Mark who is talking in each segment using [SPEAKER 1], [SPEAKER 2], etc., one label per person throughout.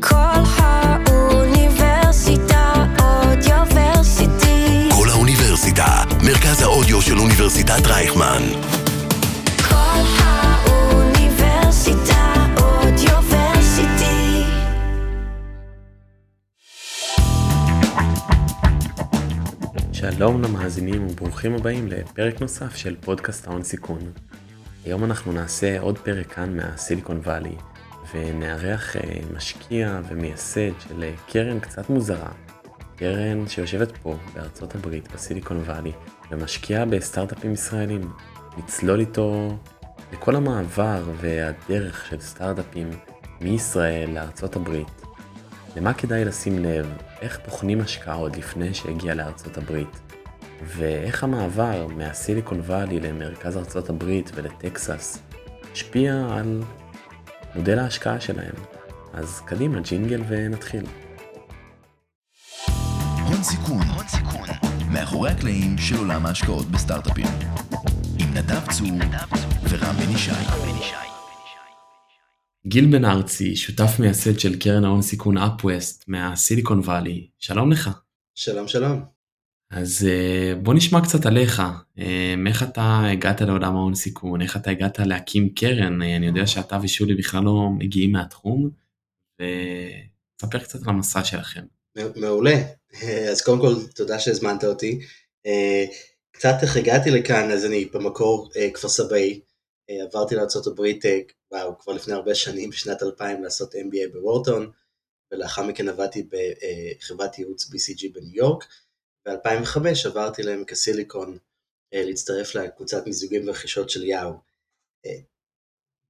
[SPEAKER 1] כל האוניברסיטה אודיוורסיטי.
[SPEAKER 2] כל האוניברסיטה, מרכז האודיו של אוניברסיטת רייכמן.
[SPEAKER 1] כל האוניברסיטה אודיוורסיטי.
[SPEAKER 3] שלום למאזינים וברוכים הבאים לפרק נוסף של פודקאסט ההון סיכון. היום אנחנו נעשה עוד פרק כאן מהסיליקון וואלי ונארח אה, משקיע ומייסד של אה, קרן קצת מוזרה, קרן שיושבת פה בארצות הברית בסיליקון וואלי ומשקיעה בסטארט-אפים ישראלים. נצלול איתו לכל המעבר והדרך של סטארט-אפים מישראל לארצות הברית. למה כדאי לשים לב, איך בוחנים השקעה עוד לפני שהגיע לארצות הברית, ואיך המעבר מהסיליקון וואלי למרכז ארצות הברית ולטקסס השפיע על מודל ההשקעה שלהם. אז קדימה, ג'ינגל ונתחיל.
[SPEAKER 2] הון סיכון, הון סיכון, מאחורי הקלעים של עולם ההשקעות בסטארט-אפים. עם נדב צור ורם בן ישי.
[SPEAKER 3] גיל בן ארצי, שותף מייסד של קרן ההון סיכון אפווסט מהסיליקון וואלי, שלום לך.
[SPEAKER 4] שלום שלום.
[SPEAKER 3] אז אה, בוא נשמע קצת עליך, אה, איך אתה הגעת לעולם ההון סיכון, איך אתה הגעת להקים קרן, אה, אני יודע שאתה ושולי בכלל לא מגיעים מהתחום, וספר קצת על המסע שלכם.
[SPEAKER 4] מעולה. אז קודם כל תודה שהזמנת אותי. קצת איך הגעתי לכאן, אז אני במקור כפר סבאי, עברתי לארה"ב, וואו, כבר לפני הרבה שנים, בשנת 2000 לעשות MBA בוורטון, ולאחר מכן עבדתי בחברת ייעוץ BCG בניו יורק. ב-2005 עברתי לעמק הסיליקון אה, להצטרף לקבוצת מיזוגים ורכישות של יאו. אה,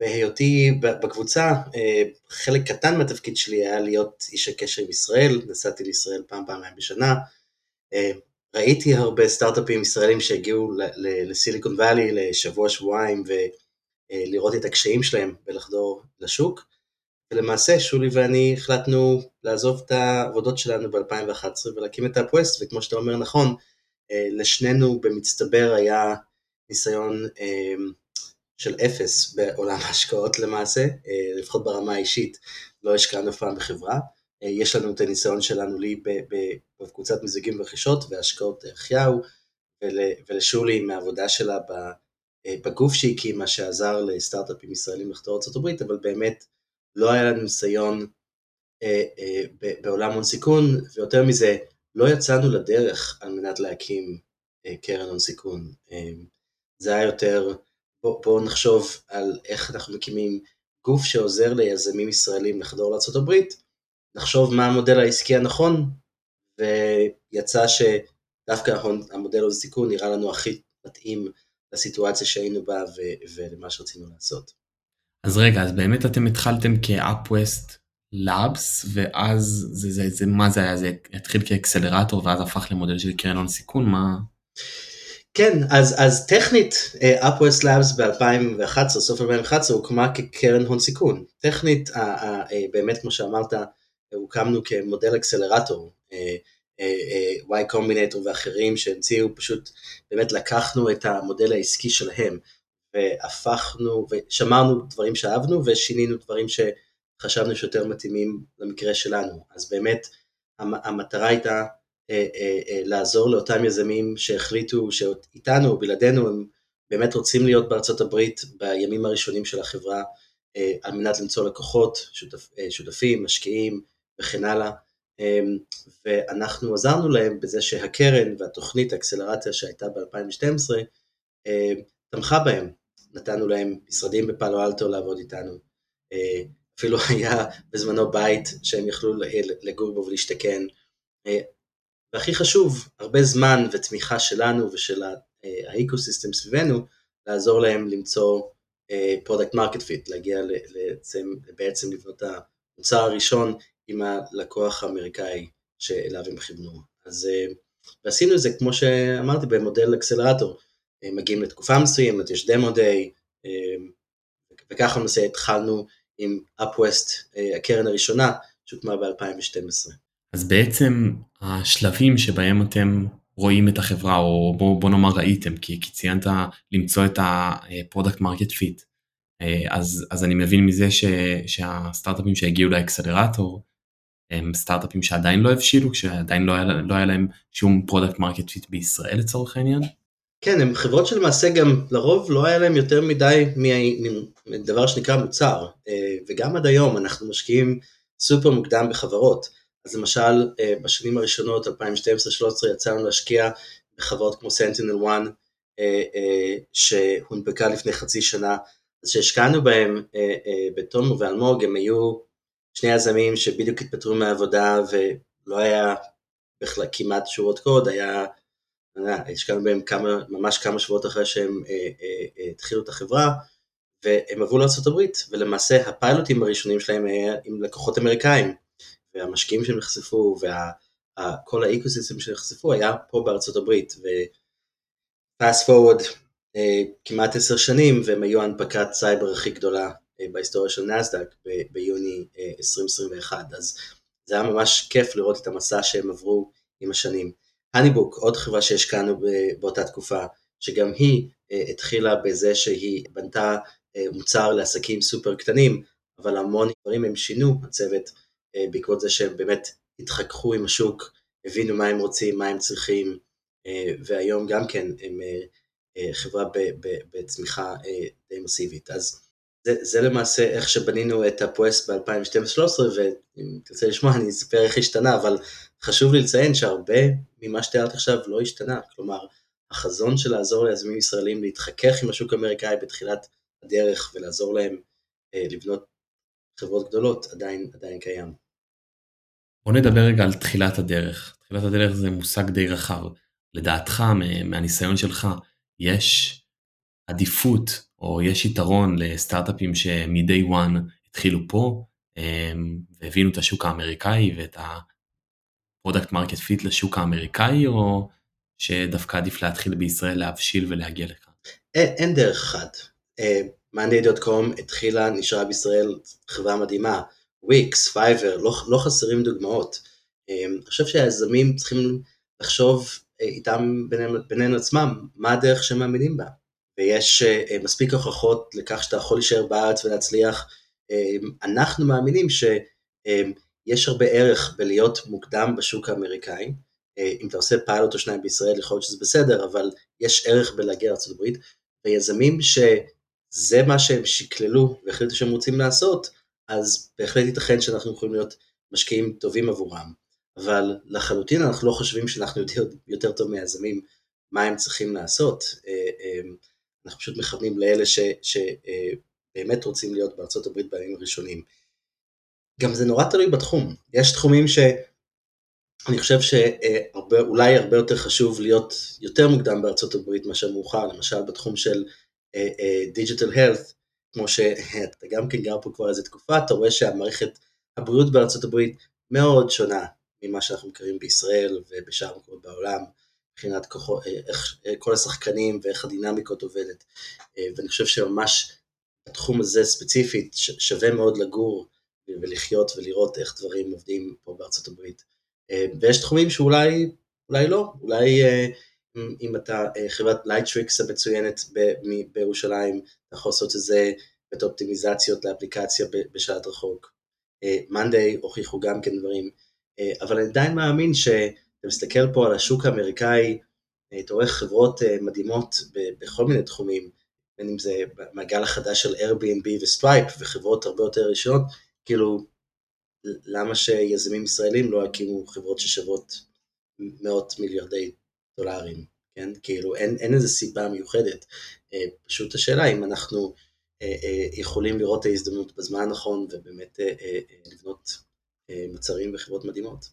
[SPEAKER 4] בהיותי בקבוצה, אה, חלק קטן מהתפקיד שלי היה להיות איש הקשר עם ישראל, נסעתי לישראל פעם פעמיים בשנה, ראיתי הרבה סטארט-אפים ישראלים שהגיעו לסיליקון וואלי לשבוע שבועיים ולראות את הקשיים שלהם ולחדור לשוק, ולמעשה שולי ואני החלטנו לעזוב את העבודות שלנו ב-2011 ולהקים את אפווסט, וכמו שאתה אומר נכון, אה, לשנינו במצטבר היה ניסיון אה, של אפס בעולם ההשקעות למעשה, אה, לפחות ברמה האישית, לא השקענו אף פעם בחברה. יש לנו את הניסיון שלנו לי בקבוצת מיזוגים ורכישות והשקעות דרך יאו, ול, ולשולי מהעבודה שלה בגוף שהיא הקימה, שעזר לסטארט-אפים ישראלים לחתור ארה"ב, אבל באמת לא היה לנו ניסיון אה, אה, בעולם הון סיכון, ויותר מזה, לא יצאנו לדרך על מנת להקים אה, קרן הון סיכון. אה, זה היה יותר, בואו בוא נחשוב על איך אנחנו מקימים גוף שעוזר ליזמים ישראלים לחדור לארה"ב, נחשוב מה המודל העסקי הנכון, ויצא שדווקא המודל הון סיכון נראה לנו הכי מתאים לסיטואציה שהיינו בה ו- ולמה שרצינו לעשות.
[SPEAKER 3] אז רגע, אז באמת אתם התחלתם כאפווסט לאבס, ואז זה, זה, זה, מה זה היה? זה התחיל כאקסלרטור ואז הפך למודל של קרן הון סיכון? מה...
[SPEAKER 4] כן, אז, אז טכנית, אה, Upwest Labs ב-2011, סוף 2011, הוקמה כקרן הון סיכון. טכנית, אה, באמת כמו שאמרת, הוקמנו כמודל אקסלרטור, אה, Y Combinator ואחרים שהמציאו, פשוט באמת לקחנו את המודל העסקי שלהם, והפכנו, ושמרנו דברים שאהבנו, ושינינו דברים שחשבנו שיותר מתאימים למקרה שלנו. אז באמת, המ- המטרה הייתה אה, אה, אה, לעזור לאותם יזמים שהחליטו שאיתנו או בלעדינו הם באמת רוצים להיות בארצות הברית בימים הראשונים של החברה על מנת למצוא לקוחות, שותפ, שותפים, משקיעים וכן הלאה. אה, ואנחנו עזרנו להם בזה שהקרן והתוכנית האקסלרציה שהייתה ב-2012 אה, תמכה בהם. נתנו להם משרדים בפאלו אלטו לעבוד איתנו. אה, אפילו היה בזמנו בית שהם יכלו לגור בו ולהשתכן. אה, והכי חשוב, הרבה זמן ותמיכה שלנו ושל האקוסיסטם סביבנו, לעזור להם למצוא product market fit, להגיע בעצם, בעצם לבנות המוצר הראשון עם הלקוח האמריקאי שאליו הם כיוונו. אז ועשינו את זה כמו שאמרתי במודל אקסלרטור, מגיעים לתקופה מסוימת, יש demo day, וככה למעשה התחלנו עם אפווסט, הקרן הראשונה שהוקמה ב-2012.
[SPEAKER 3] אז בעצם השלבים שבהם אתם רואים את החברה, או בוא, בוא נאמר ראיתם, כי, כי ציינת למצוא את ה-product market fit. אה, אז, אז אני מבין מזה ש, שהסטארט-אפים שהגיעו לאקסלרטור הם סטארט-אפים שעדיין לא הבשילו, שעדיין לא היה, לא היה להם שום product market fit בישראל לצורך העניין?
[SPEAKER 4] כן, הן חברות שלמעשה גם לרוב לא היה להם יותר מדי מדבר שנקרא מוצר, אה, וגם עד היום אנחנו משקיעים סופר מוקדם בחברות. אז למשל, אה, בשנים הראשונות, 2012-2013, יצא להשקיע בחברות כמו Sentinel One, אה, שהונפקה לפני חצי שנה, אז שהשקענו בהם בתום ואלמוג, הם היו שני יזמים שבדיוק התפטרו מהעבודה ולא היה בכלל כמעט שורות קוד, היה השקענו בהם כמה, ממש כמה שבועות אחרי שהם אה, אה, אה, התחילו את החברה, והם עברו לארה"ב, ולמעשה הפיילוטים הראשונים שלהם היה עם לקוחות אמריקאים, והמשקיעים שהם נחשפו, וכל האקוסיסטם שנחשפו היה פה ו-fast forward אה, כמעט עשר שנים, והם היו ההנפקת סייבר הכי גדולה אה, בהיסטוריה של נסדק ביוני 2021, אה, אז זה היה ממש כיף לראות את המסע שהם עברו עם השנים. הניבוק, עוד חברה שהשקענו באותה תקופה, שגם היא אה, התחילה בזה שהיא בנתה אה, מוצר לעסקים סופר קטנים, אבל המון דברים הם שינו, הצוות, אה, בעקבות זה שהם באמת התחככו עם השוק, הבינו מה הם רוצים, מה הם צריכים, והיום גם כן הם חברה בצמיחה די מסיבית. אז זה, למעשה איך שבנינו את הפואס ב-2012-2013, ואם תרצה לשמוע אני אספר איך השתנה, אבל חשוב לי לציין שהרבה ממה שתיארתי עכשיו לא השתנה, כלומר, החזון של לעזור ליזמים ישראלים להתחכך עם השוק האמריקאי בתחילת הדרך ולעזור להם אה, לבנות חברות גדולות עדיין, עדיין קיים.
[SPEAKER 3] בוא נדבר רגע על תחילת הדרך. תחילת הדרך זה מושג די רחב. לדעתך, מהניסיון שלך, יש עדיפות או יש יתרון לסטארט-אפים שמ-day one התחילו פה אמ, והבינו את השוק האמריקאי ואת ה-product market fit לשוק האמריקאי או שדווקא עדיף להתחיל בישראל להבשיל ולהגיע לכאן?
[SPEAKER 4] אין, אין דרך אחת. monday.com uh, התחילה, נשארה בישראל חברה מדהימה, Wix, Fiverr, לא, לא חסרים דוגמאות. Um, אני חושב שהיזמים צריכים לחשוב uh, איתם ביניהם, ביניהם עצמם, מה הדרך שהם מאמינים בה. ויש אה, מספיק הוכחות לכך שאתה יכול להישאר בארץ ולהצליח. אה, אנחנו מאמינים שיש הרבה ערך בלהיות מוקדם בשוק האמריקאי. אה, אם אתה עושה פיילוט או שניים בישראל יכול להיות שזה בסדר, אבל יש ערך בלהגיע לארה"ב, ויזמים שזה מה שהם שקללו והחליטו שהם רוצים לעשות, אז בהחלט ייתכן שאנחנו יכולים להיות משקיעים טובים עבורם. אבל לחלוטין אנחנו לא חושבים שאנחנו יודעים יותר טוב מהיזמים מה הם צריכים לעשות. אנחנו פשוט מכוונים לאלה שבאמת אה, רוצים להיות בארצות הברית בימים הראשונים. גם זה נורא תלוי בתחום, יש תחומים שאני חושב שאולי הרבה יותר חשוב להיות יותר מוקדם בארצות הברית מאשר מאוחר, למשל בתחום של דיג'יטל uh, הלת, כמו שאתה גם כן גר פה כבר איזה תקופה, אתה רואה שהמערכת הבריאות בארצות הברית מאוד שונה ממה שאנחנו מכירים בישראל ובשאר מקומות בעולם. מבחינת אה, איך אה, כל השחקנים ואיך הדינמיקות עובדת. אה, ואני חושב שממש בתחום הזה ספציפית שווה מאוד לגור ולחיות ולראות איך דברים עובדים פה בארצות הברית. ויש תחומים שאולי אולי לא, אולי אם אתה חברת Lightricks המצוינת בירושלים, אתה יכול לעשות את זה את אופטימיזציות לאפליקציה בשלט רחוק. monday הוכיחו גם כן דברים, אבל אני עדיין מאמין ש... אתה מסתכל פה על השוק האמריקאי, אתה רואה חברות אה, מדהימות בכל מיני תחומים, בין אם זה במעגל החדש של Airbnb ו-Stripe וחברות הרבה יותר ראשונות, כאילו למה שיזמים ישראלים לא יקימו חברות ששוות מאות מיליארדי דולרים, כן? כאילו אין, אין איזה סיבה מיוחדת, אה, פשוט השאלה אם אנחנו אה, יכולים לראות את ההזדמנות בזמן הנכון ובאמת לבנות מוצרים וחברות מדהימות.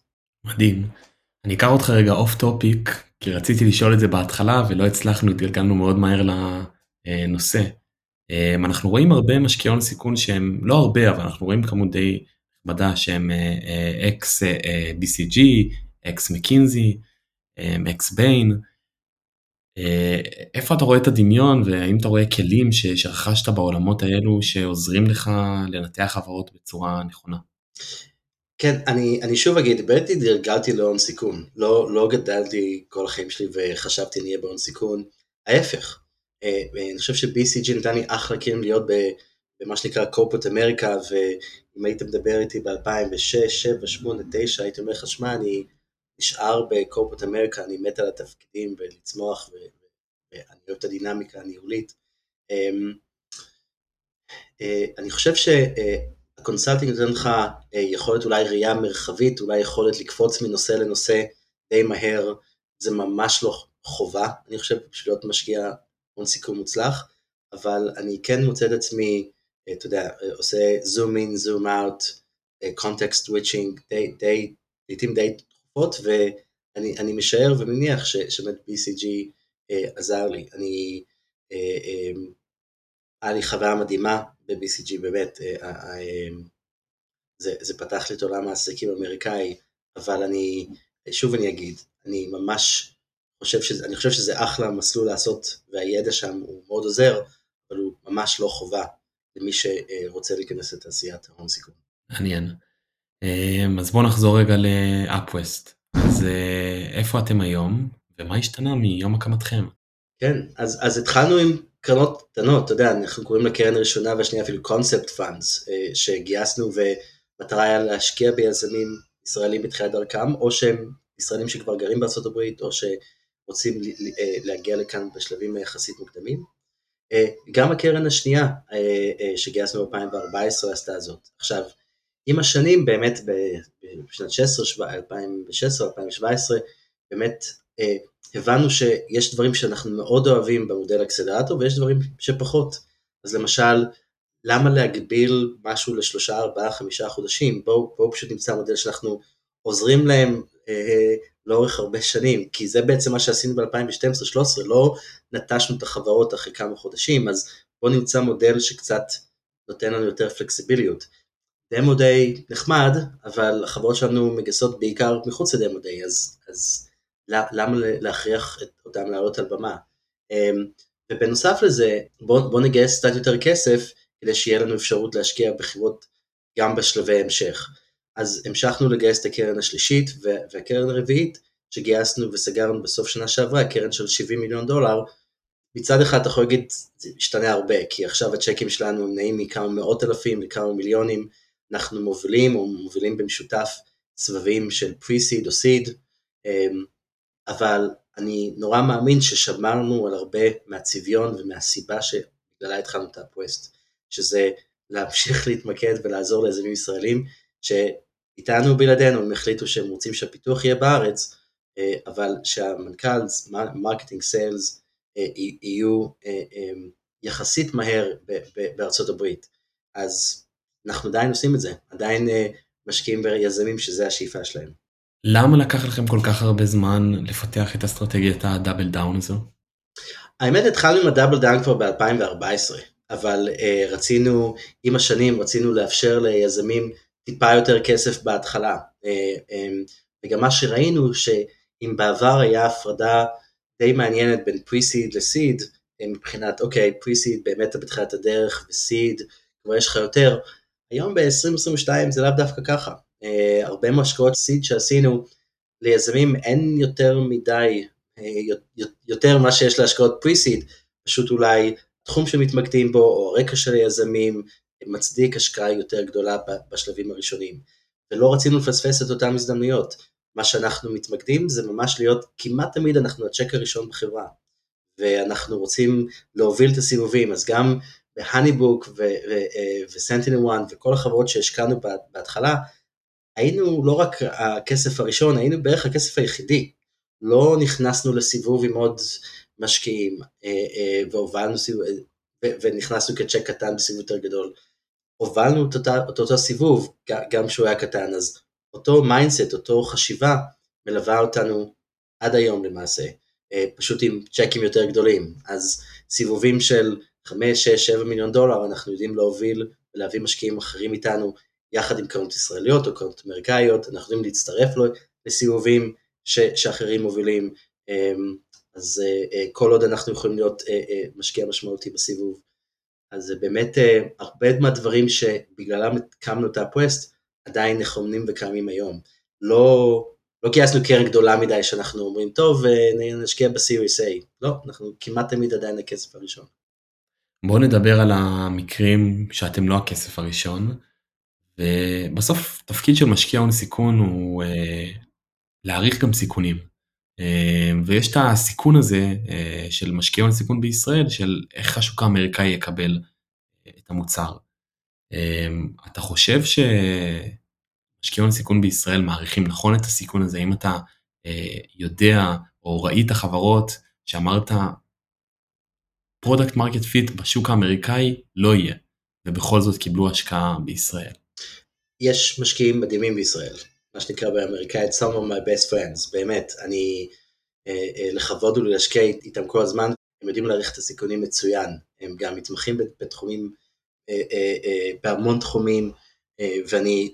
[SPEAKER 3] מדהים. אני אקח אותך רגע off topic, כי רציתי לשאול את זה בהתחלה ולא הצלחנו, התגלגלנו מאוד מהר לנושא. אמ, אנחנו רואים הרבה משקיעי הון סיכון שהם, לא הרבה, אבל אנחנו רואים כמות די נכבדה שהם ex BCG, ex McKinsey, ex Bain. איפה אתה רואה את הדמיון והאם אתה רואה כלים שרכשת בעולמות האלו שעוזרים לך לנתח חברות בצורה נכונה?
[SPEAKER 4] כן, אני, אני שוב אגיד, באמת התגלגלתי להון סיכון, לא, לא גדלתי כל החיים שלי וחשבתי אני אהיה בהון סיכון, ההפך, אה, אני חושב ש-BCG נתן לי אחלה כלים להיות במה שנקרא corporate America, ואם היית מדבר איתי ב-2006, 2007, 2008, 2009, הייתי אומר לך, שמע, אני נשאר ב corporate America, אני מת על התפקידים ולצמוח, ואני אוהב את הדינמיקה הניהולית. אמ, אה, אני חושב שה consulting נותן לך אה, יכולת אולי ראייה מרחבית, אולי יכולת לקפוץ מנושא לנושא די מהר, זה ממש לא חובה, אני חושב, בשביל להיות משקיע הון סיכון מוצלח, אבל אני כן מוצא את עצמי, אה, אתה יודע, עושה zoom in, zoom out, context switching, די, לעיתים די תכופות, ואני משער ומניח שבאמת BCG עזר לי. אני, היה לי חוויה מדהימה ב-BCG, באמת, אה, אה, אה, זה, זה פתח לי את עולם העסקים האמריקאי, אבל אני, שוב אני אגיד, אני ממש חושב שזה, אני חושב שזה אחלה מסלול לעשות, והידע שם הוא מאוד עוזר, אבל הוא ממש לא חובה למי שרוצה להיכנס לתעשיית ההון סיכון.
[SPEAKER 3] מעניין. אז בואו נחזור רגע לאפווסט. אז איפה אתם היום, ומה השתנה מיום הקמתכם?
[SPEAKER 4] כן, אז, אז התחלנו עם קרנות קטנות, אתה יודע, אנחנו קוראים לקרן הראשונה והשנייה אפילו קונספט פאנס, אה, שגייסנו ומטרה היה להשקיע ביזמים ישראלים בתחילת דרכם, או שהם ישראלים שכבר גרים הברית, או שרוצים אה, להגיע לכאן בשלבים יחסית מוקדמים. אה, גם הקרן השנייה שגייסנו ב-2014 עשתה זאת. עכשיו, עם השנים באמת בשנת 2016-2017, באמת הבנו שיש דברים שאנחנו מאוד אוהבים במודל אקסלרטור ויש דברים שפחות. אז למשל, למה להגביל משהו לשלושה, ארבעה, חמישה חודשים? בואו בוא פשוט נמצא מודל שאנחנו עוזרים להם אה, לאורך הרבה שנים, כי זה בעצם מה שעשינו ב-2012-2013, לא נטשנו את החברות אחרי כמה חודשים, אז בואו נמצא מודל שקצת נותן לנו יותר פלקסיביליות. דמו דיי נחמד, אבל החברות שלנו מגייסות בעיקר מחוץ לדמו דיי, אז, אז למה להכריח אותם לעלות על במה. אמ, ובנוסף לזה, בואו בוא נגייס קצת יותר כסף כדי שיהיה לנו אפשרות להשקיע בחברות גם בשלבי המשך. אז המשכנו לגייס את הקרן השלישית והקרן הרביעית שגייסנו וסגרנו בסוף שנה שעברה, קרן של 70 מיליון דולר. מצד אחד אתה יכול להגיד, זה משתנה הרבה, כי עכשיו הצ'קים שלנו נעים מכמה מאות אלפים לכמה מיליונים, אנחנו מובילים או מובילים במשותף סבבים של pre-seed או seed, אמ, אבל אני נורא מאמין ששמרנו על הרבה מהצביון ומהסיבה שבגללה התחלנו את UpWest, שזה להמשיך להתמקד ולעזור ליזמים ישראלים, שאיתנו בלעדינו הם החליטו שהם רוצים שהפיתוח יהיה בארץ, אה, אבל שהמנכ"ל, marketing, sales, אה, יהיו אה, יחסית מהר בארצות הברית. אז אנחנו עדיין עושים את זה, עדיין משקיעים ביזמים שזה השאיפה שלהם.
[SPEAKER 3] למה לקח לכם כל כך הרבה זמן לפתח את אסטרטגיית ה double down הזו?
[SPEAKER 4] האמת התחלנו עם ה double down כבר ב-2014, אבל אה, רצינו, עם השנים רצינו לאפשר ליזמים טיפה יותר כסף בהתחלה. אה, אמ, וגם מה שראינו שאם בעבר היה הפרדה די מעניינת בין pre-seed ל-seed, מבחינת אוקיי, pre-seed באמת בתחילת הדרך ו-seed כבר יש לך יותר, היום ב-2022 זה לאו דווקא ככה. Uh, הרבה מהשקעות סיד שעשינו ליזמים אין יותר מדי, uh, יותר ממה שיש להשקעות פרי-סיד, פשוט אולי תחום שמתמקדים בו או הרקע של היזמים מצדיק השקעה יותר גדולה בשלבים הראשונים. ולא רצינו לפספס את אותן הזדמנויות. מה שאנחנו מתמקדים זה ממש להיות, כמעט תמיד אנחנו הצ'ק הראשון בחברה. ואנחנו רוצים להוביל את הסיבובים, אז גם ב HoneyBook ו SentinelOne וכל החברות שהשקענו בהתחלה, היינו לא רק הכסף הראשון, היינו בערך הכסף היחידי. לא נכנסנו לסיבוב עם עוד משקיעים אה, אה, והובלנו סיבוב, ונכנסנו כצ'ק קטן בסיבוב יותר גדול. הובלנו את אותה, אותו, אותו סיבוב, גם כשהוא היה קטן, אז אותו mindset, אותו חשיבה, מלווה אותנו עד היום למעשה, אה, פשוט עם צ'קים יותר גדולים. אז סיבובים של 5, 6, 7 מיליון דולר, אנחנו יודעים להוביל ולהביא משקיעים אחרים איתנו יחד עם קרנות ישראליות או קרנות אמריקאיות, אנחנו יכולים להצטרף לו לסיבובים ש, שאחרים מובילים, אמ, אז אה, אה, כל עוד אנחנו יכולים להיות אה, משקיע משמעותי בסיבוב. אז זה באמת הרבה מהדברים שבגללם הקמנו את הפווסט עדיין נכונים וקיימים היום. לא, לא גייסנו קרן גדולה מדי שאנחנו אומרים, טוב, נשקיע ב-Series A. לא, אנחנו כמעט תמיד עדיין הכסף הראשון.
[SPEAKER 3] בואו נדבר על המקרים שאתם לא הכסף הראשון, ובסוף תפקיד של משקיע הון סיכון הוא אה, להעריך גם סיכונים. אה, ויש את הסיכון הזה אה, של משקיע הון סיכון בישראל, של איך השוק האמריקאי יקבל אה, את המוצר. אה, אתה חושב שמשקיע הון סיכון בישראל מעריכים נכון את הסיכון הזה? אם אתה אה, יודע או ראית חברות שאמרת product market fit בשוק האמריקאי לא יהיה, ובכל זאת קיבלו השקעה בישראל.
[SPEAKER 4] יש משקיעים מדהימים בישראל, מה שנקרא באמריקאית some of my best friends, באמת, אני, אה, אה, לכבוד ולהשקיע איתם כל הזמן, הם יודעים להעריך את הסיכונים מצוין, הם גם מתמחים בתחומים, אה, בהמון תחומים, ואני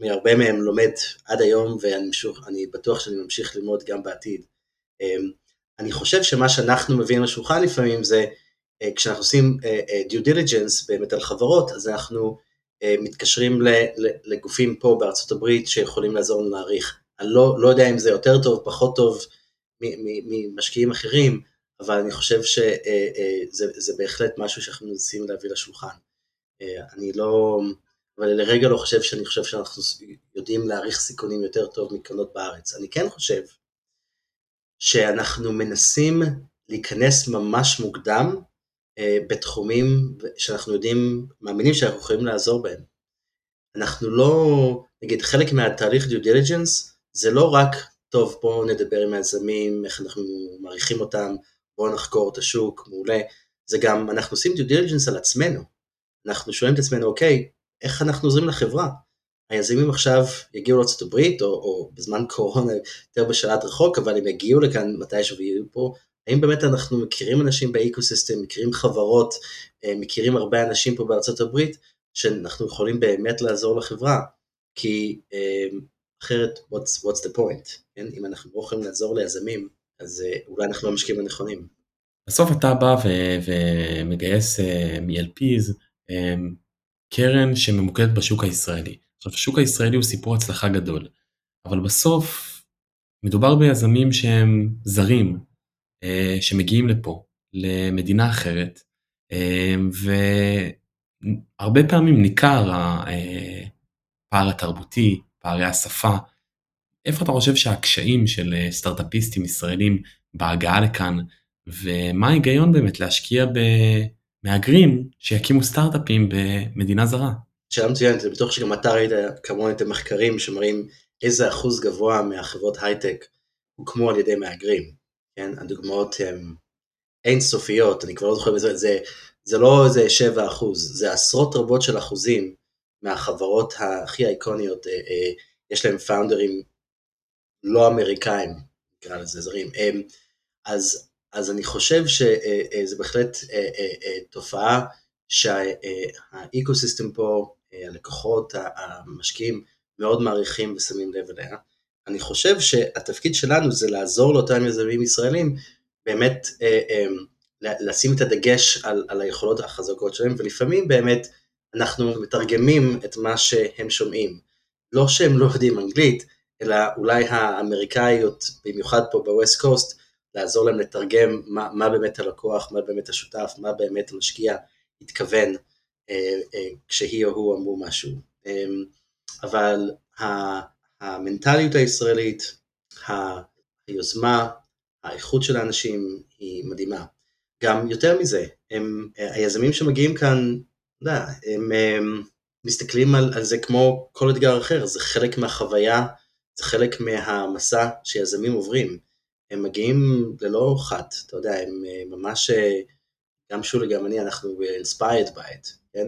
[SPEAKER 4] מהרבה מהם לומד עד היום, ואני בטוח שאני ממשיך ללמוד גם בעתיד. אני חושב שמה שאנחנו מביאים לשולחן לפעמים זה, כשאנחנו עושים due diligence באמת על חברות, אז אנחנו מתקשרים לגופים פה בארצות הברית שיכולים לעזור לנו להעריך. אני לא, לא יודע אם זה יותר טוב, פחות טוב ממשקיעים אחרים, אבל אני חושב שזה בהחלט משהו שאנחנו מנסים להביא לשולחן. אני לא, אבל לרגע לא חושב שאני חושב שאנחנו יודעים להעריך סיכונים יותר טוב מקרנות בארץ. אני כן חושב שאנחנו מנסים להיכנס ממש מוקדם אה, בתחומים שאנחנו יודעים, מאמינים שאנחנו יכולים לעזור בהם. אנחנו לא, נגיד חלק מהתהליך due diligence זה לא רק, טוב בואו נדבר עם היזמים, איך אנחנו מעריכים אותם, בואו נחקור את השוק, מעולה, זה גם, אנחנו עושים due diligence על עצמנו. אנחנו שואלים את עצמנו, אוקיי, איך אנחנו עוזרים לחברה? היזמים עכשיו יגיעו לארה"ב, או, או בזמן קורונה יותר בשלט רחוק, אבל הם יגיעו לכאן מתישהו ויהיו פה, האם באמת אנחנו מכירים אנשים באקוסיסטם, מכירים חברות, אה, מכירים הרבה אנשים פה בארצות הברית, שאנחנו יכולים באמת לעזור לחברה, כי אה, אחרת, what's, what's the point, כן? אם אנחנו לא יכולים לעזור ליזמים, אז אה, אולי אנחנו לא המשקיעים הנכונים.
[SPEAKER 3] בסוף אתה בא ו- ומגייס מ-LPs קרן שממוקדת בשוק הישראלי. עכשיו, השוק הישראלי הוא סיפור הצלחה גדול, אבל בסוף מדובר ביזמים שהם זרים, שמגיעים לפה, למדינה אחרת, אה, והרבה פעמים ניכר הפער התרבותי, פערי השפה. איפה אתה חושב שהקשיים של אה, סטארטאפיסטים ישראלים בהגעה לכאן, ומה ההיגיון באמת להשקיע במהגרים שיקימו סטארט-אפים במדינה זרה?
[SPEAKER 4] שאלה מצוינת, אני בטוח שגם אתה ראית כמוני את המחקרים שמראים איזה אחוז גבוה מהחברות הייטק הוקמו על ידי מהגרים. כן, הדוגמאות הן אינסופיות, אני כבר לא זוכר בזה, זה, זה לא איזה 7 אחוז, זה עשרות רבות של אחוזים מהחברות הכי אייקוניות, אה, אה, יש להם פאונדרים לא אמריקאים, נקרא לזה זרים, אה, אז, אז אני חושב שזה בהחלט תופעה שהאקוסיסטם פה, הלקוחות, המשקיעים, מאוד מעריכים ושמים לב אליה. אני חושב שהתפקיד שלנו זה לעזור לאותם יזמים ישראלים באמת אה, אה, לשים את הדגש על, על היכולות החזקות שלהם, ולפעמים באמת אנחנו מתרגמים את מה שהם שומעים. לא שהם לא יודעים אנגלית, אלא אולי האמריקאיות, במיוחד פה בווסט קוסט, לעזור להם לתרגם מה, מה באמת הלקוח, מה באמת השותף, מה באמת המשקיע התכוון אה, אה, כשהיא או הוא אמרו משהו. אה, אבל המנטליות הישראלית, היוזמה, האיכות של האנשים היא מדהימה. גם יותר מזה, הם, היזמים שמגיעים כאן, יודע, הם, הם מסתכלים על, על זה כמו כל אתגר אחר, זה חלק מהחוויה, זה חלק מהמסע שיזמים עוברים. הם מגיעים ללא חת, אתה יודע, הם ממש, גם שולי, גם אני, אנחנו inspired by it, כן?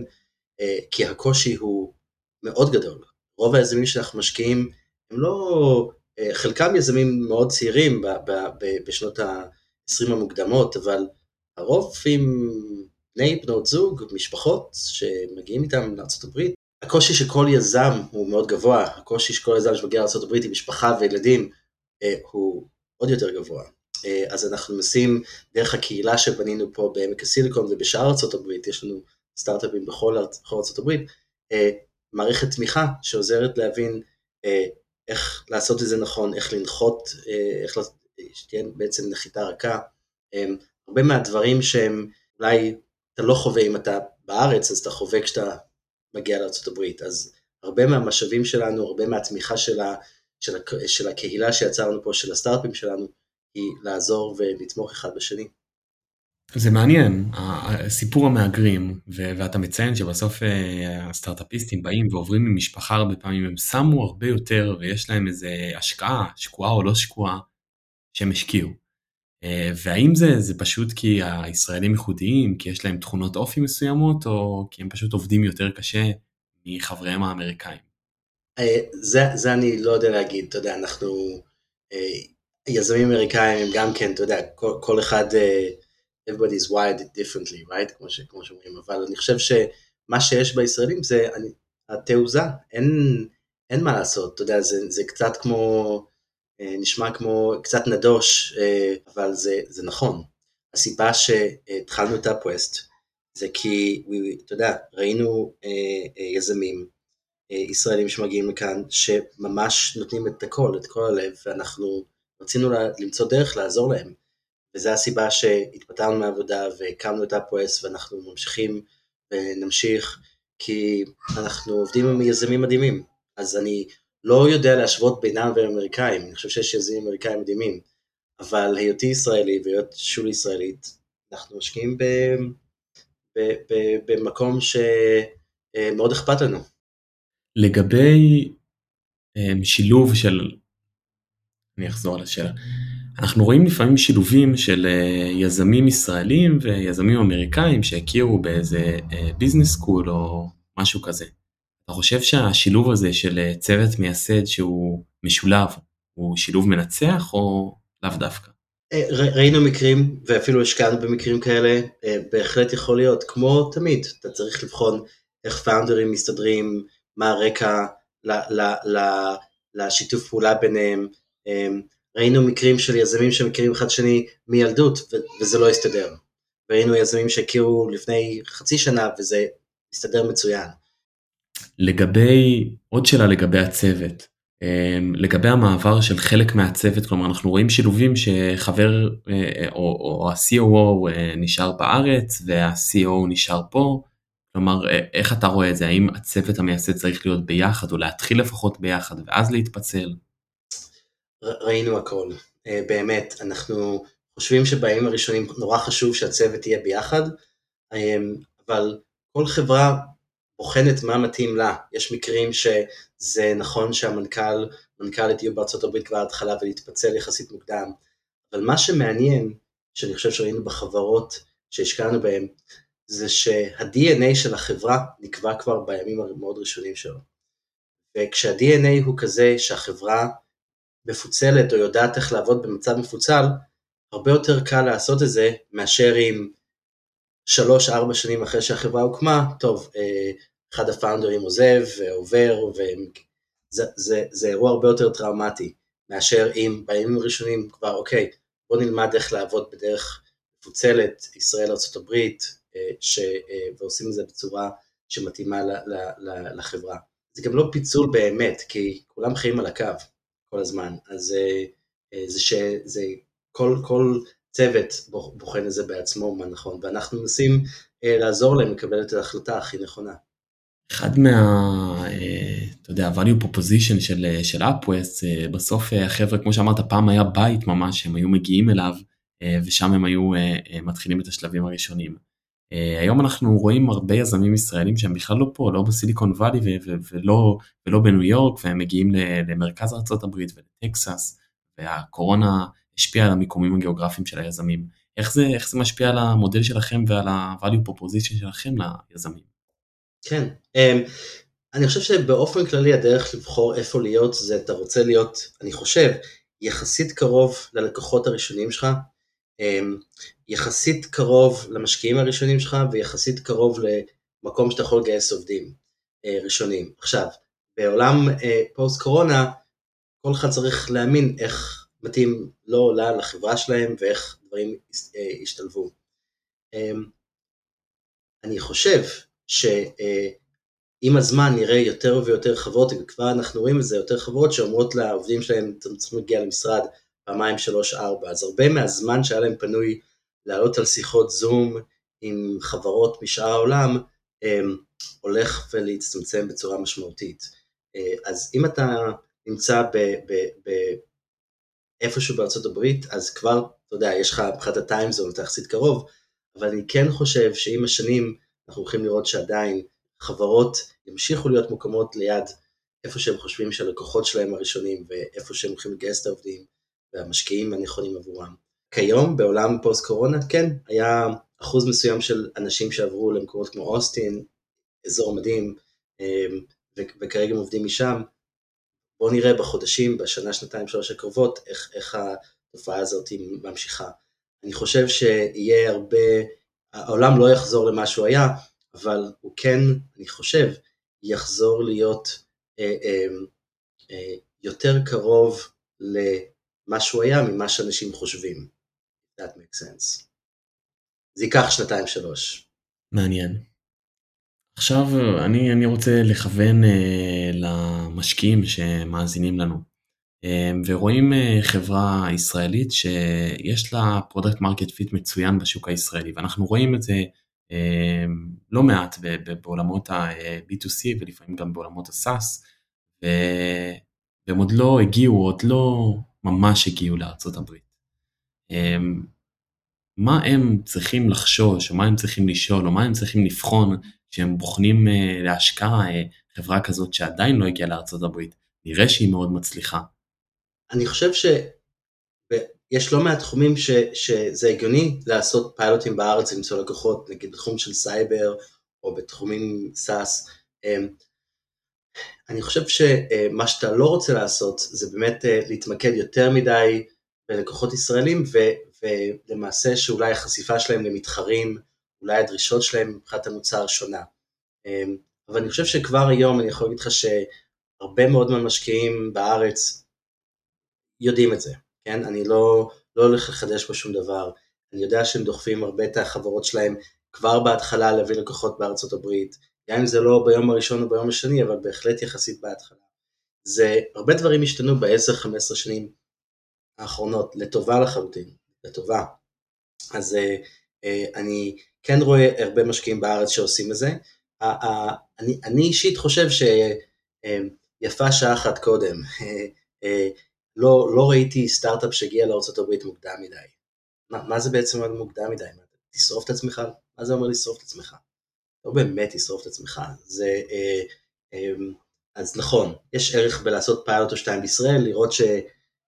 [SPEAKER 4] כי הקושי הוא מאוד גדול. רוב היזמים שאנחנו משקיעים הם לא, אה, חלקם יזמים מאוד צעירים בשנות ה-20 המוקדמות, אבל הרוב עם בני בנות זוג, משפחות שמגיעים איתם לארה"ב. הקושי של כל יזם הוא מאוד גבוה, הקושי של כל יזם שמגיע לארה"ב עם משפחה וילדים אה, הוא עוד יותר גבוה. אה, אז אנחנו מנסים דרך הקהילה שבנינו פה בעמק הסיליקון ובשאר ארה"ב, יש לנו סטארט-אפים בכל ארה"ב, מערכת תמיכה שעוזרת להבין איך לעשות את זה נכון, איך לנחות, אה, איך שתהיה בעצם נחיתה רכה. הרבה מהדברים שהם אולי אתה לא חווה אם אתה בארץ, אז אתה חווה כשאתה מגיע לארה"ב. אז הרבה מהמשאבים שלנו, הרבה מהתמיכה של, ה, של, ה, של הקהילה שיצרנו פה, של הסטארט-אפים שלנו, היא לעזור ולתמוך אחד בשני.
[SPEAKER 3] זה מעניין, סיפור המהגרים, ואתה מציין שבסוף אה, הסטארט-אפיסטים באים ועוברים ממשפחה הרבה פעמים, הם שמו הרבה יותר ויש להם איזה השקעה, שקועה או לא שקועה, שהם השקיעו. אה, והאם זה, זה פשוט כי הישראלים ייחודיים, כי יש להם תכונות אופי מסוימות, או כי הם פשוט עובדים יותר קשה מחבריהם האמריקאים?
[SPEAKER 4] אה, זה, זה אני לא יודע להגיד, אתה יודע, אנחנו, יזמים אמריקאים הם גם כן, אתה יודע, כל, כל אחד, everybody is wired differently, right? כמו, ש, כמו שאומרים, אבל אני חושב שמה שיש בישראלים זה אני, התעוזה, אין, אין מה לעשות, אתה יודע, זה, זה קצת כמו, אה, נשמע כמו קצת נדוש, אה, אבל זה, זה נכון. הסיבה שהתחלנו את הפווסט זה כי, אתה יודע, ראינו אה, יזמים ישראלים שמגיעים לכאן, שממש נותנים את הכל, את כל הלב, ואנחנו רצינו למצוא דרך לעזור להם. וזו הסיבה שהתפטרנו מהעבודה והקמנו את אפוס ואנחנו ממשיכים ונמשיך כי אנחנו עובדים עם יזמים מדהימים. אז אני לא יודע להשוות בינם אמריקאים, אני חושב שיש יזמים אמריקאים מדהימים, אבל היותי ישראלי והיות שולי ישראלית, אנחנו משקיעים ב, ב, ב, במקום שמאוד אכפת לנו.
[SPEAKER 3] לגבי אה, שילוב של, אני אחזור על השאלה, אנחנו רואים לפעמים שילובים של אה, יזמים ישראלים ויזמים אמריקאים שהכירו באיזה ביזנס אה, סקול או משהו כזה. אתה חושב שהשילוב הזה של אה, צוות מייסד שהוא משולב הוא שילוב מנצח או לאו דווקא?
[SPEAKER 4] ראינו מקרים ואפילו השקענו במקרים כאלה, בהחלט יכול להיות, כמו תמיד, אתה צריך לבחון איך פאונדרים מסתדרים, מה הרקע לשיתוף פעולה ביניהם, ראינו מקרים של יזמים שמכירים אחד שני מילדות וזה לא הסתדר. ראינו יזמים שהכירו לפני חצי שנה וזה הסתדר מצוין.
[SPEAKER 3] לגבי, עוד שאלה לגבי הצוות, אמ, לגבי המעבר של חלק מהצוות, כלומר אנחנו רואים שילובים שחבר אה, או, או ה-COO אה, נשאר בארץ וה-CO נשאר פה, כלומר אה, איך אתה רואה את זה, האם הצוות המייסד צריך להיות ביחד או להתחיל לפחות ביחד ואז להתפצל?
[SPEAKER 4] ראינו הכל, אה, באמת, אנחנו חושבים שבימים הראשונים נורא חשוב שהצוות יהיה ביחד, אה, אבל כל חברה בוחנת מה מתאים לה, יש מקרים שזה נכון שהמנכ"ל, מנכ"לית יהיו בארצות הברית כבר התחלה ולהתפצל יחסית מוקדם, אבל מה שמעניין, שאני חושב שראינו בחברות שהשקענו בהן, זה שה-DNA של החברה נקבע כבר בימים המאוד ראשונים שלו. וכשה-DNA הוא כזה שהחברה מפוצלת או יודעת איך לעבוד במצב מפוצל, הרבה יותר קל לעשות את זה מאשר אם שלוש ארבע שנים אחרי שהחברה הוקמה, טוב, אה, אחד הפאונדרים עוזב ועובר, וזה זה, זה אירוע הרבה יותר טראומטי מאשר אם בימים הראשונים כבר אוקיי, בוא נלמד איך לעבוד בדרך מפוצלת, ישראל ארה"ב, אה, ש... אה, ועושים את זה בצורה שמתאימה לחברה. זה גם לא פיצול באמת, כי כולם חיים על הקו. כל הזמן. אז אה, אה, זה שזה, כל, כל צוות בוחן את זה בעצמו מה נכון, ואנחנו מנסים אה, לעזור להם לקבל את ההחלטה הכי נכונה.
[SPEAKER 3] אחד מה, אתה יודע, value proposition של, של Upwest, בסוף החבר'ה, כמו שאמרת, פעם היה בית ממש, הם היו מגיעים אליו, ושם הם היו מתחילים את השלבים הראשונים. היום אנחנו רואים הרבה יזמים ישראלים שהם בכלל לא פה, לא בסיליקון וואלי ולא, ולא בניו יורק, והם מגיעים למרכז ארה"ב ולטקסס, והקורונה השפיעה על המיקומים הגיאוגרפיים של היזמים. איך זה, איך זה משפיע על המודל שלכם ועל ה-value proposition שלכם ליזמים?
[SPEAKER 4] כן, אמ, אני חושב שבאופן כללי הדרך לבחור איפה להיות זה אתה רוצה להיות, אני חושב, יחסית קרוב ללקוחות הראשונים שלך, יחסית קרוב למשקיעים הראשונים שלך ויחסית קרוב למקום שאתה יכול לגייס עובדים אה, ראשונים. עכשיו, בעולם אה, פוסט קורונה, כל אחד צריך להאמין איך מתאים לו או לה לחברה שלהם ואיך דברים אה, ישתלבו. אמ, אני חושב שעם הזמן נראה יותר ויותר חברות, וכבר אנחנו רואים את זה, יותר חברות שאומרות לעובדים שלהם, אתם צריכים להגיע למשרד פעמיים, שלוש, ארבע. אז הרבה מהזמן שהיה להם פנוי לעלות על שיחות זום עם חברות משאר העולם הולך ולהצטמצם בצורה משמעותית. אז אם אתה נמצא איפשהו בארצות הברית, אז כבר, אתה יודע, יש לך מבחינת הטיימזון, אתה יחסית קרוב, אבל אני כן חושב שעם השנים אנחנו הולכים לראות שעדיין חברות ימשיכו להיות מוקמות ליד איפה שהם חושבים שהלקוחות שלהם הראשונים ואיפה שהם הולכים לגייס את העובדים והמשקיעים הנכונים עבורם. כיום בעולם פוסט קורונה כן היה אחוז מסוים של אנשים שעברו למקומות כמו אוסטין, אזור מדהים אמ, וכרגע הם עובדים משם. בואו נראה בחודשים, בשנה, שנתיים, שלוש הקרובות איך, איך התופעה הזאת ממשיכה. אני חושב שיהיה הרבה, העולם לא יחזור למה שהוא היה, אבל הוא כן, אני חושב, יחזור להיות אה, אה, אה, יותר קרוב למה שהוא היה ממה שאנשים חושבים. That makes sense. זה ייקח שנתיים שלוש.
[SPEAKER 3] מעניין. עכשיו אני, אני רוצה לכוון אה, למשקיעים שמאזינים לנו אה, ורואים אה, חברה ישראלית שיש לה product market fit מצוין בשוק הישראלי ואנחנו רואים את זה אה, לא מעט בעולמות ה-B2C ולפעמים גם בעולמות ה-SaaS והם עוד לא הגיעו, עוד לא ממש הגיעו לארצות הברית. אה, מה הם צריכים לחשוש, או מה הם צריכים לשאול, או מה הם צריכים לבחון כשהם בוחנים אה, להשקעה חברה כזאת שעדיין לא הגיעה לארצות הברית, נראה שהיא מאוד מצליחה.
[SPEAKER 4] אני חושב ש... יש לא מעט תחומים ש, שזה הגיוני לעשות פיילוטים בארץ למצוא לקוחות, נגיד בתחום של סייבר או בתחומים SaaS. אני חושב שמה שאתה לא רוצה לעשות זה באמת אה, להתמקד יותר מדי בלקוחות ישראלים ו, ולמעשה שאולי החשיפה שלהם למתחרים, אולי הדרישות שלהם מבחינת המוצר שונה. אמ, אבל אני חושב שכבר היום אני יכול להגיד לך שהרבה מאוד מהמשקיעים בארץ יודעים את זה. כן? אני לא, לא הולך לחדש פה שום דבר. אני יודע שהם דוחפים הרבה את החברות שלהם כבר בהתחלה להביא לקוחות בארצות הברית, גם אם זה לא ביום הראשון או ביום השני, אבל בהחלט יחסית בהתחלה. זה, הרבה דברים השתנו ב-10-15 שנים האחרונות, לטובה לחלוטין, לטובה. אז uh, uh, אני כן רואה הרבה משקיעים בארץ שעושים את זה. אני, אני אישית חושב שיפה uh, שעה אחת קודם. לא, לא ראיתי סטארט-אפ שהגיע לארה"ב מוקדם מדי. מה, מה זה בעצם מוקדם מדי? תשרוף את עצמך? מה זה אומר לשרוף את עצמך? לא באמת לשרוף את עצמך. זה, אה, אה, אז נכון, יש ערך בלעשות פיילוט או שתיים בישראל, לראות ש,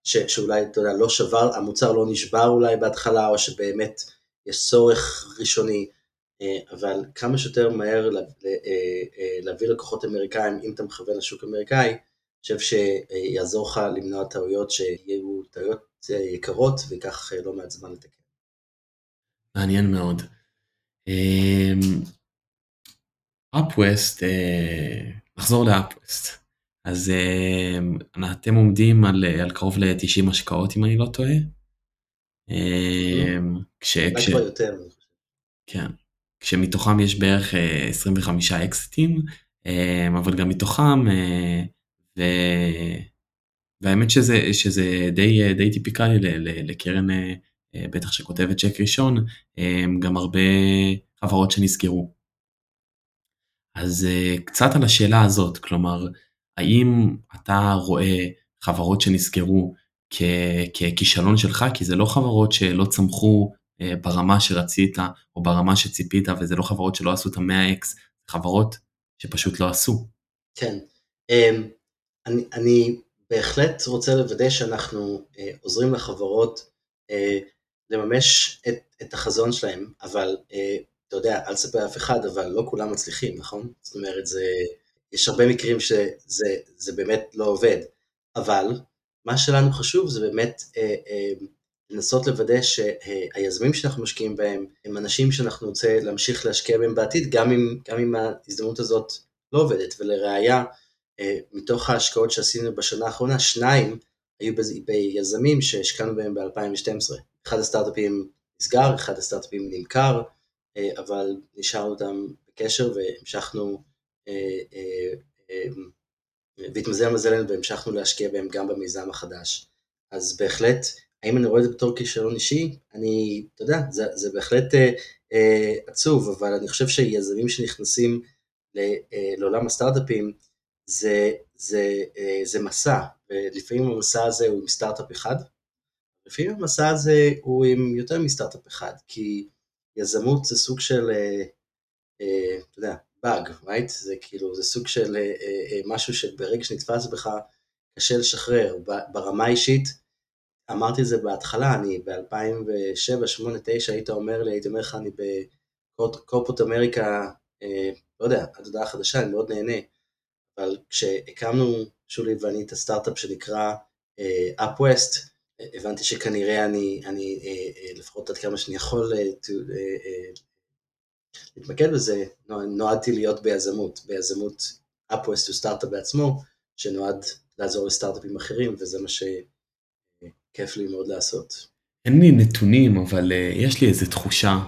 [SPEAKER 4] ש, שאולי, אתה יודע, לא שבר, המוצר לא נשבר אולי בהתחלה, או שבאמת יש צורך ראשוני, אה, אבל כמה שיותר מהר לה, להביא לקוחות אמריקאים, אם אתה מכוון לשוק אמריקאי, חושב שיעזור לך למנוע טעויות שיהיו טעויות יקרות וייקח לא מעט זמן לתקן.
[SPEAKER 3] מעניין מאוד. אפווסט, אמ, אה, נחזור לאפווסט. אז אתם עומדים על, על קרוב ל-90 השקעות אם אני לא טועה.
[SPEAKER 4] כש, כש...
[SPEAKER 3] כן. כשמתוכם יש בערך 25 אקזיטים, אבל גם מתוכם ו... והאמת שזה, שזה די, די טיפיקלי לקרן אה, בטח שכותבת צ'ק ראשון, גם הרבה חברות שנסגרו. אז אה, קצת על השאלה הזאת, כלומר, האם אתה רואה חברות שנסגרו ככישלון שלך, כי זה לא חברות שלא צמחו אה, ברמה שרצית או ברמה שציפית, וזה לא חברות שלא עשו את ה-100x, חברות שפשוט לא עשו.
[SPEAKER 4] כן. אמ, אני, אני בהחלט רוצה לוודא שאנחנו אה, עוזרים לחברות לממש את, את החזון שלהם, אבל אתה יודע, אל תספר אף אחד, אבל לא כולם מצליחים, נכון? זאת אומרת, זה, יש הרבה מקרים שזה באמת לא עובד, אבל מה שלנו חשוב זה באמת אה, אה, לנסות לוודא שהיזמים שאנחנו משקיעים בהם הם אנשים שאנחנו רוצה להמשיך להשקיע בהם בעתיד, גם אם, גם אם ההזדמנות הזאת לא עובדת, ולראיה, אה, מתוך ההשקעות שעשינו בשנה האחרונה, שניים היו ביזמים שהשקענו בהם ב-2012. אחד הסטארט-אפים נסגר, אחד הסטארט-אפים נמכר, אבל נשארנו אותם בקשר והמשכנו, אה, והתמזל מזלנו והמשכנו להשקיע בהם גם במיזם החדש. אז בהחלט האם אני רואה את זה בתור כישלון אישי? אני, אתה יודע, זה, זה בהחלט אה, אה, עצוב, אבל אני חושב שיזמים שנכנסים אה, לעולם הסטארט-אפים, זה, זה, אה, זה מסע, ולפעמים המסע הזה הוא עם סטארט-אפ אחד, לפעמים המסע הזה הוא עם יותר מסטארט-אפ אחד, כי יזמות זה סוג של, אה, אה, אתה יודע, באג, right? זה כאילו, זה סוג של אה, משהו שברגע שנתפס בך, קשה לשחרר. ברמה האישית, אמרתי את זה בהתחלה, אני ב-2007, 2008, 2009, היית אומר לי, הייתי אומר לך, אני בקורפוט אמריקה, לא יודע, עתודה החדשה, אני מאוד נהנה. אבל כשהקמנו, שולי ואני, את הסטארט-אפ שנקרא UpWest, הבנתי שכנראה אני, אני אה, אה, לפחות עד כמה שאני יכול אה, להתמקד בזה, נוע- נועדתי להיות ביזמות, ביזמות UpWest הוא סטארט-אפ בעצמו, שנועד לעזור לסטארט-אפים אחרים, וזה מה שכיף לי מאוד לעשות.
[SPEAKER 3] אין לי נתונים, אבל יש לי איזו תחושה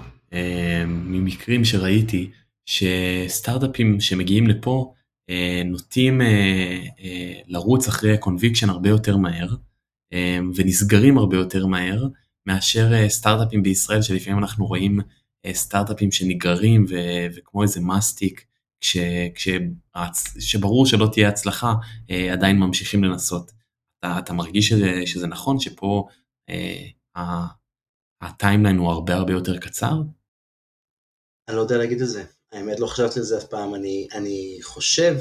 [SPEAKER 3] ממקרים שראיתי, שסטארט-אפים שמגיעים לפה נוטים לרוץ אחרי קונביקשן הרבה יותר מהר, ונסגרים הרבה יותר מהר, מאשר uh, סטארט-אפים בישראל, שלפעמים אנחנו רואים uh, סטארט-אפים שנגררים ו- וכמו איזה מסטיק, כש, כש, שברור שלא תהיה הצלחה, uh, עדיין ממשיכים לנסות. אתה, אתה מרגיש שזה, שזה נכון שפה uh, הטיימליין הוא הרבה הרבה יותר קצר?
[SPEAKER 4] אני לא יודע להגיד את זה, האמת לא חשבתי על זה אף פעם, אני, אני חושב,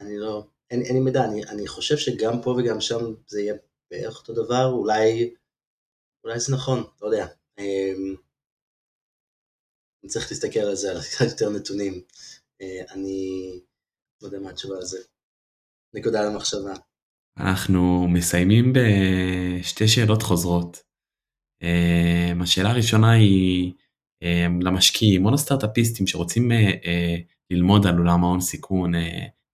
[SPEAKER 4] אני לא, אין, אין לי מידע, אני, אני חושב שגם פה וגם שם זה יהיה בערך אותו דבר, אולי, אולי זה נכון, לא יודע. אמ, אני צריך להסתכל על זה, על קצת יותר נתונים. אה, אני לא יודע מה התשובה על זה. נקודה למחשבה.
[SPEAKER 3] אנחנו מסיימים בשתי שאלות חוזרות. Um, השאלה הראשונה היא um, למשקיעים או לסטארט-אפיסטים שרוצים uh, uh, ללמוד על עולם ההון סיכון,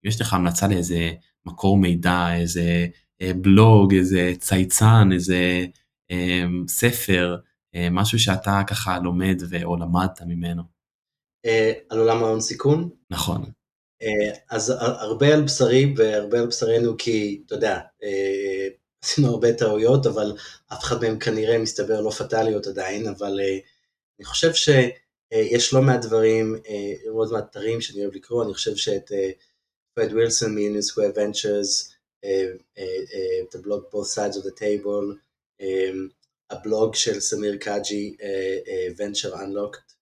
[SPEAKER 3] יש לך המלצה לאיזה מקור מידע, איזה uh, בלוג, איזה צייצן, איזה um, ספר, uh, משהו שאתה ככה לומד ו- או למדת ממנו.
[SPEAKER 4] אה, על עולם ההון סיכון,
[SPEAKER 3] נכון.
[SPEAKER 4] אה, אז הרבה על בשרי והרבה על בשרנו כי, אתה יודע, אה, עשינו הרבה טעויות, אבל אף אחד מהם כנראה מסתבר לא פטאליות עדיין, אבל אה, אני חושב שיש לא מעט דברים, אה, עוד מעט אתרים שאני אוהב לקרוא, אני חושב שאת אה, פרד ווילסון מ-Union Square Ventures, אה, אה, אה, את הבלוג Both Sides of the Table, הבלוג של סמיר קאג'י, Venture Unlocked,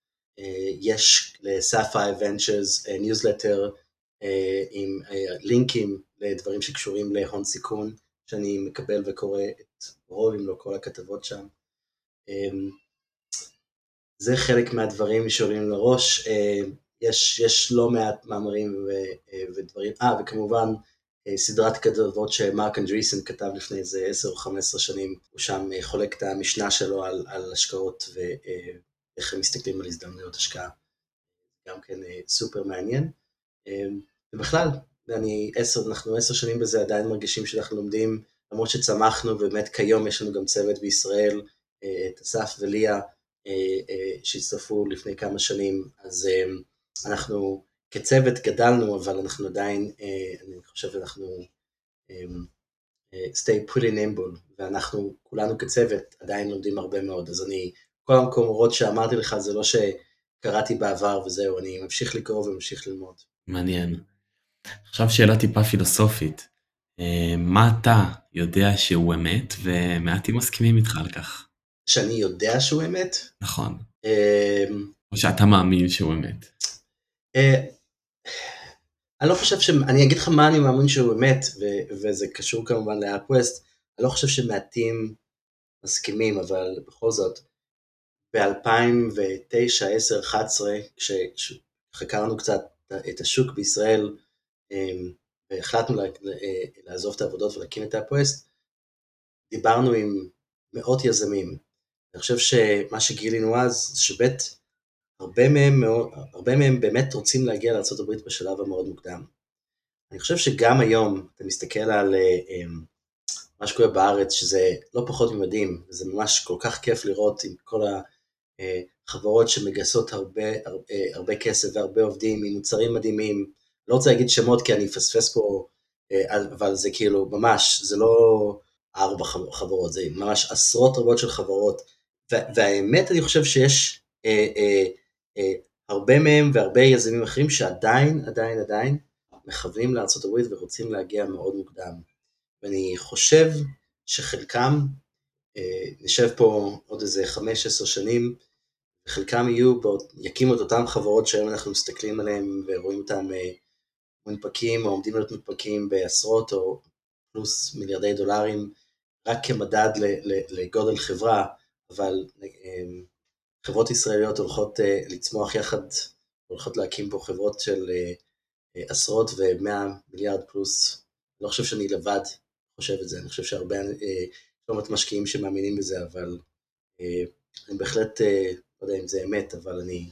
[SPEAKER 4] יש ל-Sapphire Ventures ניוזלטר עם לינקים לדברים שקשורים להון סיכון, שאני מקבל וקורא את רוב אם לא כל הכתבות שם. זה חלק מהדברים שעולים לראש, יש, יש לא מעט מאמרים ו, אה, ודברים, אה וכמובן אה, סדרת כתבות שמרק אנדריסן כתב לפני איזה 10 או 15 שנים, הוא שם אה, חולק את המשנה שלו על, על השקעות ואיך הם מסתכלים על הזדמנויות השקעה, גם כן סופר מעניין. ובכלל, אני עשר, אנחנו עשר שנים בזה עדיין מרגישים שאנחנו לומדים, למרות שצמחנו, ובאמת כיום יש לנו גם צוות בישראל, את אסף וליה, שהצטרפו לפני כמה שנים, אז אנחנו כצוות גדלנו, אבל אנחנו עדיין, אה, אני חושב שאנחנו אה, אה, stay pretty nimble, ואנחנו כולנו כצוות עדיין לומדים הרבה מאוד, אז אני, כל המקומות שאמרתי לך זה לא שקראתי בעבר וזהו, אני ממשיך לקרוא וממשיך ללמוד.
[SPEAKER 3] מעניין. עכשיו שאלה טיפה פילוסופית. אה, מה אתה יודע שהוא אמת ומעטים מסכימים איתך על כך?
[SPEAKER 4] שאני יודע שהוא אמת,
[SPEAKER 3] נכון.
[SPEAKER 4] אה,
[SPEAKER 3] או שאתה מאמין שהוא אמת.
[SPEAKER 4] אה, אני לא חושב ש... אני אגיד לך מה אני מאמין שהוא אמת, וזה קשור כמובן לאפווסט, אני לא חושב שמעטים מסכימים, אבל בכל זאת, ב-2009, 10, 11, כשחקרנו קצת את השוק בישראל, אמ, והחלטנו לה- לעזוב את העבודות ולהקים את אפווסט, דיברנו עם מאות יזמים. אני חושב שמה שגילינו אז, שבית הרבה מהם, הרבה מהם באמת רוצים להגיע לארה"ב בשלב המאוד מוקדם. אני חושב שגם היום, אתה מסתכל על אה, מה שקורה בארץ, שזה לא פחות ממדהים, וזה ממש כל כך כיף לראות עם כל החברות שמגייסות הרבה, הרבה, הרבה כסף והרבה עובדים עם מוצרים מדהימים. לא רוצה להגיד שמות כי אני אפספס פה, אה, אבל זה כאילו ממש, זה לא, ארבע חברות, זה ממש עשרות רבות של חברות, והאמת אני חושב שיש אה, אה, אה, הרבה מהם והרבה יזמים אחרים שעדיין, עדיין, עדיין מכוונים לארה"ב ורוצים להגיע מאוד מוקדם. ואני חושב שחלקם, אה, נשב פה עוד איזה חמש, עשר שנים, וחלקם יהיו, יקימו את אותם חברות שהיום אנחנו מסתכלים עליהם ורואים אותם אה, מונפקים או עומדים להיות מונפקים בעשרות או פלוס מיליארדי דולרים, רק כמדד לגודל חברה, אבל אה, חברות ישראליות הולכות לצמוח יחד, הולכות להקים פה חברות של עשרות ומאה מיליארד פלוס. לא חושב שאני לבד חושב את זה, אני חושב שהרבה, לא מעט משקיעים שמאמינים בזה, אבל אני בהחלט לא יודע אם זה אמת, אבל אני,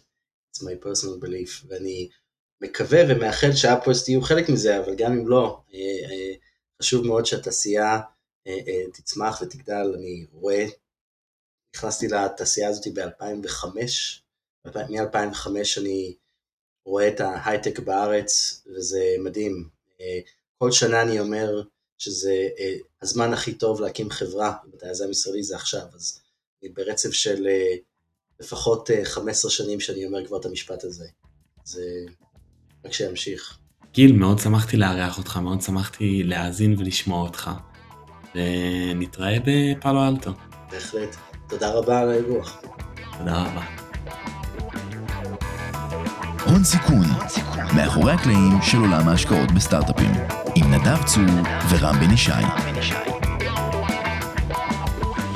[SPEAKER 4] it's my personal belief, ואני מקווה ומאחל שהאפווסט יהיו חלק מזה, אבל גם אם לא, אה, אה, חשוב מאוד שהתעשייה אה, תצמח ותגדל, אני רואה, נכנסתי לתעשייה הזאת ב-2005, מ-2005 אני רואה את ההייטק בארץ, וזה מדהים. כל שנה אני אומר שזה הזמן הכי טוב להקים חברה, אם אתה יזם ישראלי זה עכשיו, אז אני ברצף של לפחות 15 אה, שנים שאני אומר כבר את המשפט הזה. זה רק שימשיך.
[SPEAKER 3] גיל, מאוד שמחתי לארח אותך, מאוד שמחתי להאזין ולשמוע אותך. ונתראה בפאלו אלטו.
[SPEAKER 4] בהחלט. תודה רבה על האירוח.
[SPEAKER 3] תודה רבה.
[SPEAKER 2] הון סיכון, מאחורי הקלעים של עולם ההשקעות בסטארט-אפים, עם נדב צור ורם בן ישי.